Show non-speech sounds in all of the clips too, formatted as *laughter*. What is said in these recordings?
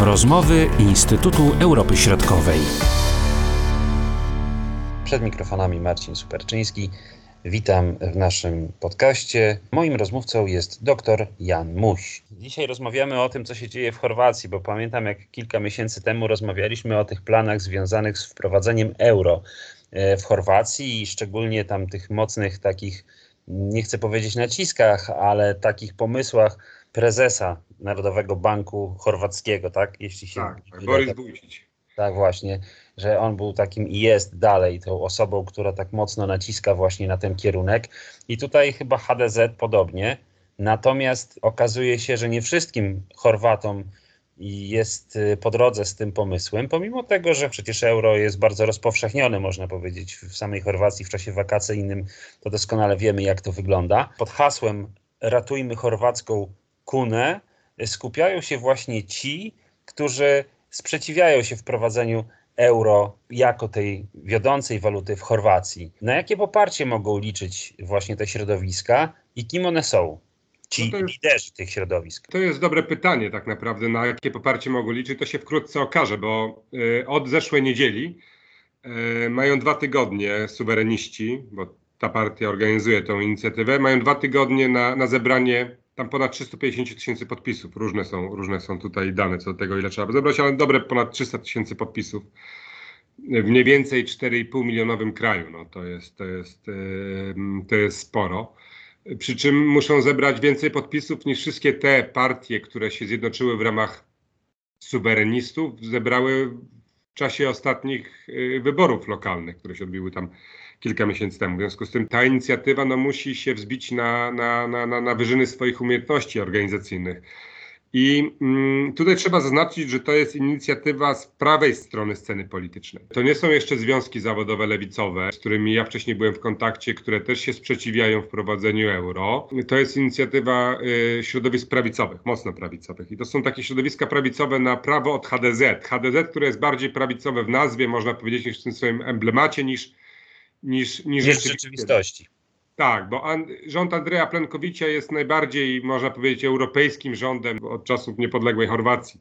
Rozmowy Instytutu Europy Środkowej. Przed mikrofonami Marcin Superczyński. Witam w naszym podcaście. Moim rozmówcą jest dr Jan Muś. Dzisiaj rozmawiamy o tym, co się dzieje w Chorwacji, bo pamiętam, jak kilka miesięcy temu rozmawialiśmy o tych planach związanych z wprowadzeniem euro e, w Chorwacji i szczególnie tam tych mocnych takich, nie chcę powiedzieć naciskach, ale takich pomysłach prezesa Narodowego Banku Chorwackiego, tak? Jeśli się tak, Borys Bujicic. Tak, właśnie, że on był takim i jest dalej tą osobą, która tak mocno naciska właśnie na ten kierunek. I tutaj chyba HDZ podobnie. Natomiast okazuje się, że nie wszystkim Chorwatom jest y, po drodze z tym pomysłem, pomimo tego, że przecież euro jest bardzo rozpowszechnione, można powiedzieć, w samej Chorwacji w czasie wakacyjnym, to doskonale wiemy, jak to wygląda. Pod hasłem Ratujmy chorwacką kunę skupiają się właśnie ci, którzy sprzeciwiają się wprowadzeniu euro jako tej wiodącej waluty w Chorwacji. Na jakie poparcie mogą liczyć właśnie te środowiska i kim one są? Ci no liderzy tych środowisk. To jest dobre pytanie tak naprawdę, na jakie poparcie mogą liczyć. To się wkrótce okaże, bo y, od zeszłej niedzieli y, mają dwa tygodnie suwereniści, bo ta partia organizuje tę inicjatywę, mają dwa tygodnie na, na zebranie tam ponad 350 tysięcy podpisów. Różne są, różne są tutaj dane co do tego, ile trzeba zebrać, ale dobre ponad 300 tysięcy podpisów w mniej więcej 4,5 milionowym kraju. No, to, jest, to, jest, to jest sporo. Przy czym muszą zebrać więcej podpisów niż wszystkie te partie, które się zjednoczyły w ramach suwerenistów, zebrały czasie ostatnich y, wyborów lokalnych, które się odbyły tam kilka miesięcy temu. W związku z tym ta inicjatywa no, musi się wzbić na, na, na, na wyżyny swoich umiejętności organizacyjnych. I mm, tutaj trzeba zaznaczyć, że to jest inicjatywa z prawej strony sceny politycznej. To nie są jeszcze związki zawodowe lewicowe, z którymi ja wcześniej byłem w kontakcie, które też się sprzeciwiają wprowadzeniu euro. To jest inicjatywa y, środowisk prawicowych, mocno prawicowych. I to są takie środowiska prawicowe na prawo od HDZ. HDZ, które jest bardziej prawicowe w nazwie, można powiedzieć, niż w tym swoim emblemacie, niż niż, niż, niż rzeczywistości. Tak, bo an, rząd Andrzeja Plenkowicza jest najbardziej, można powiedzieć, europejskim rządem od czasów niepodległej Chorwacji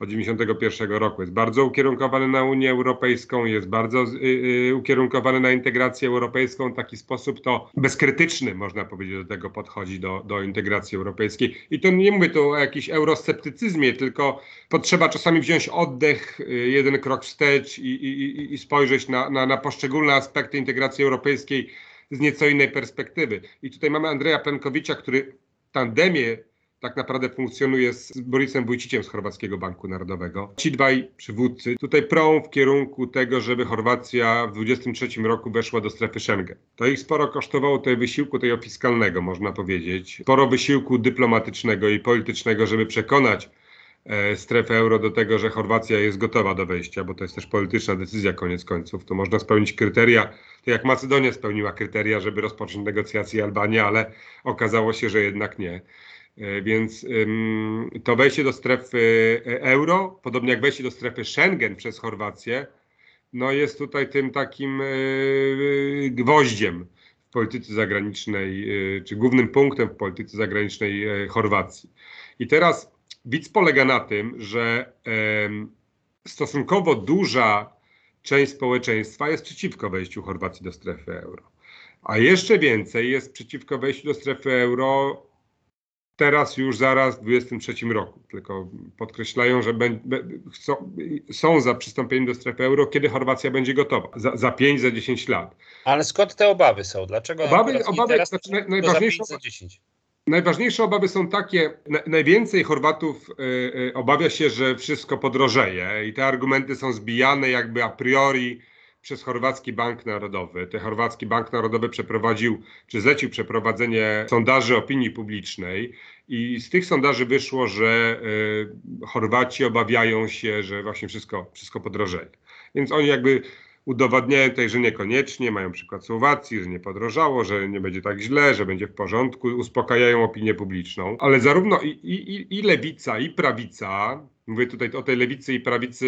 od 1991 roku. Jest bardzo ukierunkowany na Unię Europejską, jest bardzo y, y, ukierunkowany na integrację europejską. W taki sposób to bezkrytyczny, można powiedzieć, do tego podchodzi, do, do integracji europejskiej. I to nie mówię tu o jakimś eurosceptycyzmie, tylko potrzeba czasami wziąć oddech, y, jeden krok wstecz i, i, i spojrzeć na, na, na poszczególne aspekty integracji europejskiej z nieco innej perspektywy. I tutaj mamy Andrzeja Plenkowicza, który w tandemie tak naprawdę funkcjonuje z Borisem Wójciciem z Chorwackiego Banku Narodowego. Ci dwaj przywódcy tutaj prą w kierunku tego, żeby Chorwacja w 2023 roku weszła do strefy Schengen. To ich sporo kosztowało tej wysiłku tego fiskalnego, można powiedzieć. Sporo wysiłku dyplomatycznego i politycznego, żeby przekonać strefę euro do tego, że Chorwacja jest gotowa do wejścia, bo to jest też polityczna decyzja koniec końców. To można spełnić kryteria, tak jak Macedonia spełniła kryteria, żeby rozpocząć negocjacje Albania, ale okazało się, że jednak nie. E, więc to wejście do strefy e, euro, podobnie jak wejście do strefy Schengen przez Chorwację, no jest tutaj tym takim e, gwoździem w polityce zagranicznej, czy głównym punktem w polityce zagranicznej Chorwacji. I teraz widz polega na tym, że stosunkowo duża część społeczeństwa jest przeciwko wejściu Chorwacji do strefy euro. A jeszcze więcej jest przeciwko wejściu do strefy euro teraz już zaraz w 2023 roku. Tylko podkreślają, że są za przystąpieniem do strefy euro, kiedy Chorwacja będzie gotowa. Za, za 5, za 10 lat. Ale skąd te obawy są? Dlaczego obawy, obawy teraz, znaczy, najważniejsze, za 10? Najważniejsze obawy są takie, na, najwięcej Chorwatów y, y, obawia się, że wszystko podrożeje i te argumenty są zbijane jakby a priori przez Chorwacki Bank Narodowy. Ten Chorwacki Bank Narodowy przeprowadził, czy zlecił przeprowadzenie sondaży opinii publicznej i z tych sondaży wyszło, że y, Chorwaci obawiają się, że właśnie wszystko, wszystko podrożeje. Więc oni jakby udowadniają tutaj, że niekoniecznie, mają przykład Słowacji, że nie podrożało, że nie będzie tak źle, że będzie w porządku, uspokajają opinię publiczną. Ale zarówno i, i, i lewica, i prawica Mówię tutaj o tej lewicy i prawicy,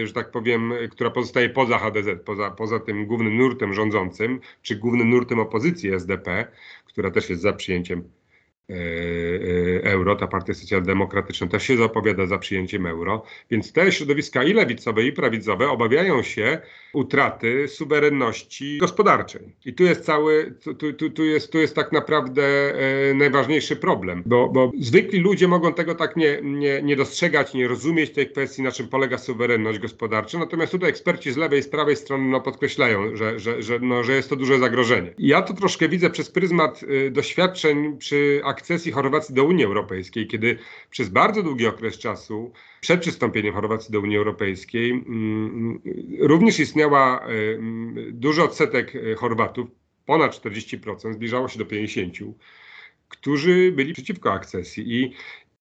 y, że tak powiem, która pozostaje poza HDZ, poza, poza tym głównym nurtem rządzącym, czy głównym nurtem opozycji SDP, która też jest za przyjęciem euro, ta partia socjaldemokratyczna też się zapowiada za przyjęciem euro, więc te środowiska i lewicowe i prawicowe obawiają się utraty suwerenności gospodarczej. I tu jest cały, tu, tu, tu, jest, tu jest tak naprawdę e, najważniejszy problem, bo, bo zwykli ludzie mogą tego tak nie, nie, nie dostrzegać, nie rozumieć tej kwestii, na czym polega suwerenność gospodarcza, natomiast tutaj eksperci z lewej i z prawej strony no, podkreślają, że, że, że, no, że jest to duże zagrożenie. Ja to troszkę widzę przez pryzmat doświadczeń przy akcesji Chorwacji do Unii Europejskiej, kiedy przez bardzo długi okres czasu przed przystąpieniem Chorwacji do Unii Europejskiej mm, również istniała y, mm, duży odsetek y, Chorwatów, ponad 40%, zbliżało się do 50%, którzy byli przeciwko akcesji. I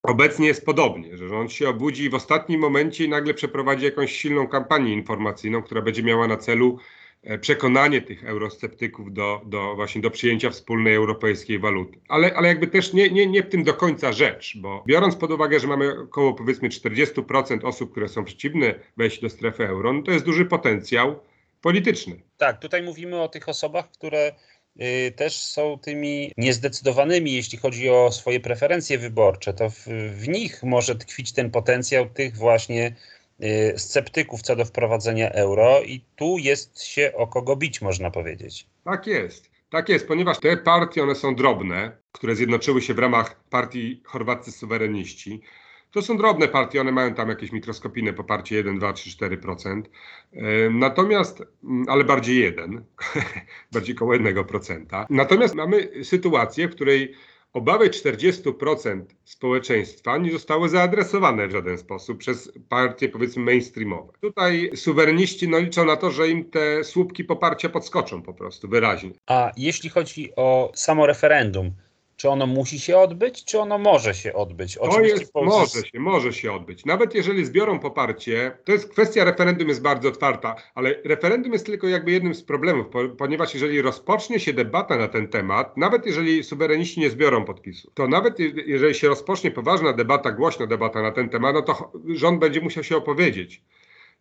Obecnie jest podobnie, że rząd się obudzi w ostatnim momencie i nagle przeprowadzi jakąś silną kampanię informacyjną, która będzie miała na celu e, przekonanie tych eurosceptyków do, do właśnie do przyjęcia wspólnej europejskiej waluty. Ale, ale jakby też nie, nie, nie w tym do końca rzecz, bo biorąc pod uwagę, że mamy około powiedzmy 40% osób, które są przeciwne wejściu do strefy euro, no to jest duży potencjał polityczny. Tak, tutaj mówimy o tych osobach, które y, też są tymi niezdecydowanymi, jeśli chodzi o swoje preferencje wyborcze, to w, w nich może tkwić ten potencjał tych właśnie sceptyków co do wprowadzenia euro i tu jest się o kogo bić, można powiedzieć. Tak jest. Tak jest, ponieważ te partie, one są drobne, które zjednoczyły się w ramach partii chorwaccy suwereniści. To są drobne partie, one mają tam jakieś mikroskopijne poparcie 1, 2, 3, 4%. E, Natomiast, mm, ale bardziej 1, *laughs* bardziej koło 1%. Natomiast mamy sytuację, w której obawy 40% społeczeństwa nie zostały zaadresowane w żaden sposób przez partie powiedzmy mainstreamowe. Tutaj suwereniści no, liczą na to, że im te słupki poparcia podskoczą po prostu wyraźnie. A jeśli chodzi o samo referendum, czy ono musi się odbyć, czy ono może się odbyć? To jest, może się, może się odbyć. Nawet jeżeli zbiorą poparcie, to jest kwestia referendum jest bardzo otwarta, ale referendum jest tylko jakby jednym z problemów, po, ponieważ jeżeli rozpocznie się debata na ten temat, nawet jeżeli suwereniści nie zbiorą podpisów, to nawet je- jeżeli się rozpocznie poważna debata, głośna debata na ten temat, no to rząd będzie musiał się opowiedzieć.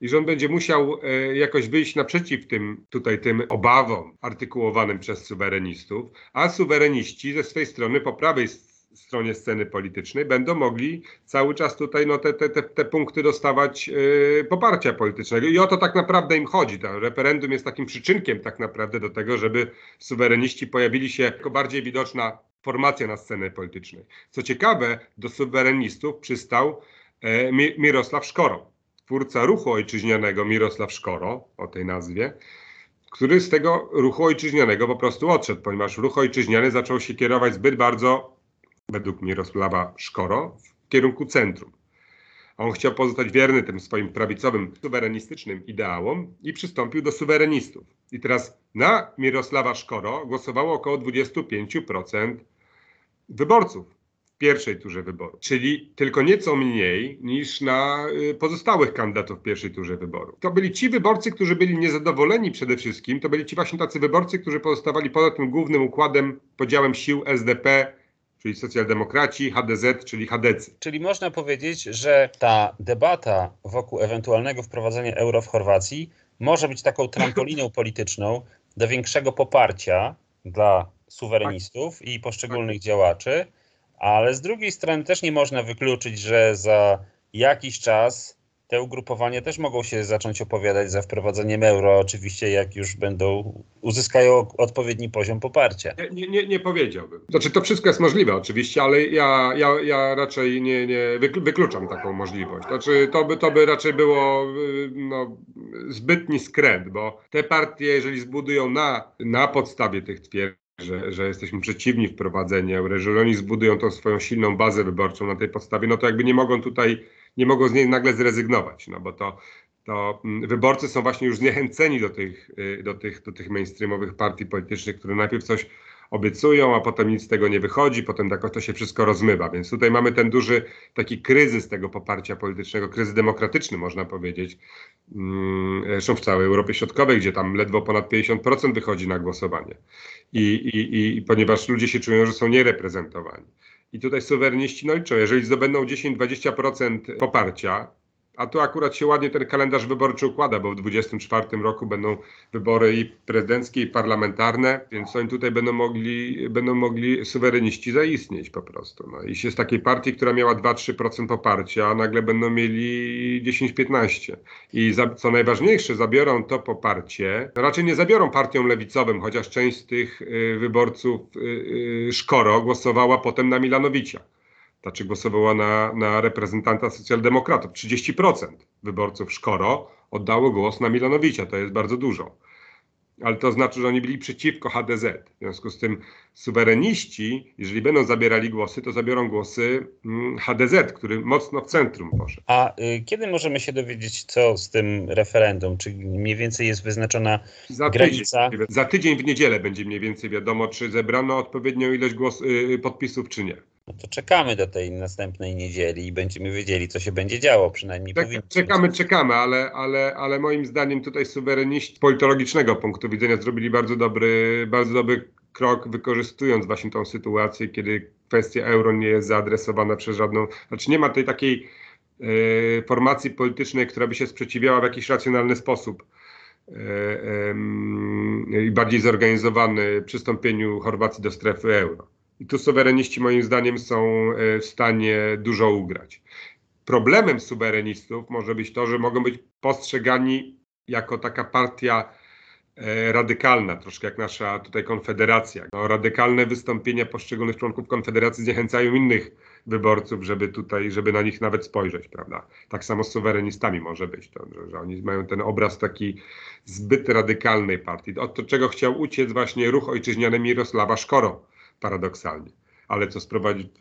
I rząd będzie musiał e, jakoś wyjść naprzeciw tym tutaj tym obawom artykułowanym przez suwerenistów, a suwereniści ze swej strony po prawej stronie sceny politycznej będą mogli cały czas tutaj no, te, te, te, punkty dostawać e, poparcia politycznego. I o to tak naprawdę im chodzi. To referendum jest takim przyczynkiem tak naprawdę do tego, żeby suwereniści pojawili się jako bardziej widoczna formacja na scenie politycznej. Co ciekawe, do suwerenistów przystał Mi- Mirosław Szkoro twórca ruchu ojczyźnianego Mirosław Szkoro, o tej nazwie, który z tego ruchu ojczyźnianego po prostu odszedł, ponieważ ruch ojczyźniany zaczął się kierować zbyt bardzo, według Mirosława Szkoro, w kierunku centrum. On chciał pozostać wierny tym swoim prawicowym, suwerenistycznym ideałom i przystąpił do suwerenistów. I teraz na Mirosława Szkoro głosowało około 25% wyborców pierwszej turze wyboru, czyli tylko nieco mniej niż na y, pozostałych kandydatów w pierwszej turze wyboru. To byli ci wyborcy, którzy byli niezadowoleni przede wszystkim, to byli ci właśnie tacy wyborcy, którzy pozostawali poza tym głównym układem, podziałem sił SDP, czyli socjaldemokraci, HDZ, czyli Hadecy. Czyli można powiedzieć, że ta debata wokół ewentualnego wprowadzenia euro w Chorwacji może być taką trampoliną *laughs* polityczną do większego poparcia dla suwerenistów i poszczególnych działaczy, ale z drugiej strony też nie można wykluczyć, że za jakiś czas te ugrupowania też mogą się zacząć opowiadać za wprowadzeniem euro, oczywiście jak już będą, uzyskają odpowiedni poziom poparcia. Nie, nie, nie, powiedziałbym. Znaczy to wszystko jest możliwe oczywiście, ale ja, ja, ja raczej nie, nie wyklu- wykluczam taką możliwość. Znaczy to by, to by raczej było y, no, zbytni skręt, bo te partie, jeżeli zbudują na, na podstawie tych twierdzeń, że, że jesteśmy przeciwni wprowadzeniu euro, jeżeli oni zbudują tą swoją silną bazę wyborczą na tej podstawie, no to jakby nie mogą tutaj, nie mogą z niej nagle zrezygnować, no bo to, to mm, wyborcy są właśnie już zniechęceni do tych, y, do tych, do tych mainstreamowych partii politycznych, które najpierw coś obiecują, a potem nic z tego nie wychodzi, potem tak to się wszystko rozmywa. Więc tutaj mamy ten duży taki kryzys tego poparcia politycznego, kryzys demokratyczny można powiedzieć. Mm, Zresztą w całej Europie Środkowej, gdzie tam ledwo ponad 50% wychodzi na głosowanie. I, i, I ponieważ ludzie się czują, że są niereprezentowani. I tutaj suwereniści no liczą, jeżeli zdobędą 10-20% poparcia, A tu akurat się ładnie ten kalendarz wyborczy układa, bo w 2024 roku będą wybory i prezydenckie, i parlamentarne, więc oni tutaj będą mogli, będą mogli suwereniści zaistnieć po prostu. No, I się z takiej partii, która miała 2-3% poparcia, nagle będą mieli 10-15%. I za, co najważniejsze, zabiorą to poparcie, raczej nie zabiorą partiom lewicowym, chociaż część z tych y, wyborców y, y, Szkoro głosowała potem na Milanowicza znaczy głosowała na, na reprezentanta socjaldemokratów. 30% wyborców Szkoro oddało głos na Milanowicza, to jest bardzo dużo. Ale to znaczy, że oni byli przeciwko HDZ. W związku z tym suwereniści, jeżeli będą zabierali głosy, to zabiorą głosy mm, HDZ, który mocno w centrum poszedł. A y, kiedy możemy się dowiedzieć, co z tym referendum? Czy mniej więcej jest wyznaczona Za Granica. tydzień, za tydzień w niedzielę będzie mniej więcej wiadomo, czy zebrano odpowiednią ilość głos, y, podpisów, czy nie. No to czekamy do tej następnej niedzieli i będziemy wiedzieli, co się będzie działo, przynajmniej Czek, czekamy, czekamy, ale, ale, ale moim zdaniem tutaj suwereniści z politologicznego punktu widzenia zrobili bardzo dobry, bardzo dobry krok, wykorzystując właśnie tą sytuację, kiedy kwestia euro nie jest zaadresowana przez żadną, znaczy nie ma tej takiej e, formacji politycznej, która by się sprzeciwiała w jakiś racjonalny sposób em, i bardziej zorganizowany przystąpieniu Chorwacji do strefy euro. I tu suwereniści moim zdaniem są e, w stanie dużo ugrać. Problemem suwerenistów może być to, że mogą być postrzegani jako taka partia e, radykalna, troszkę jak nasza tutaj konfederacja. No, radykalne wystąpienia poszczególnych członków konfederacji zniechęcają innych wyborców, żeby tutaj, żeby na nich nawet spojrzeć, prawda? Tak samo z suwerenistami może być, to, że, że oni mają ten obraz taki zbyt radykalnej partii. Od to, czego chciał uciec właśnie ruch ojczyźniany Mirosława Szkoro, paradoksalnie. Ale co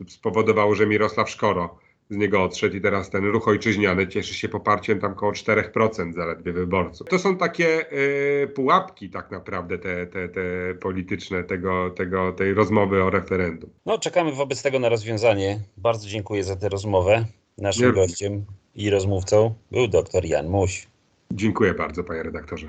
spowodowało, że Mirosław Szkoro z niego odszedł i teraz ten ruch ojczyźniany cieszy się poparciem tam około 4% zaledwie wyborców. To są takie y, pułapki tak naprawdę te, te, te polityczne tego, tego, tej rozmowy o referendum. No, czekamy wobec tego na rozwiązanie. Bardzo dziękuję za tę rozmowę. Naszym Nie. gościem i rozmówcą był dr Jan Muś. Dziękuję bardzo panie redaktorze.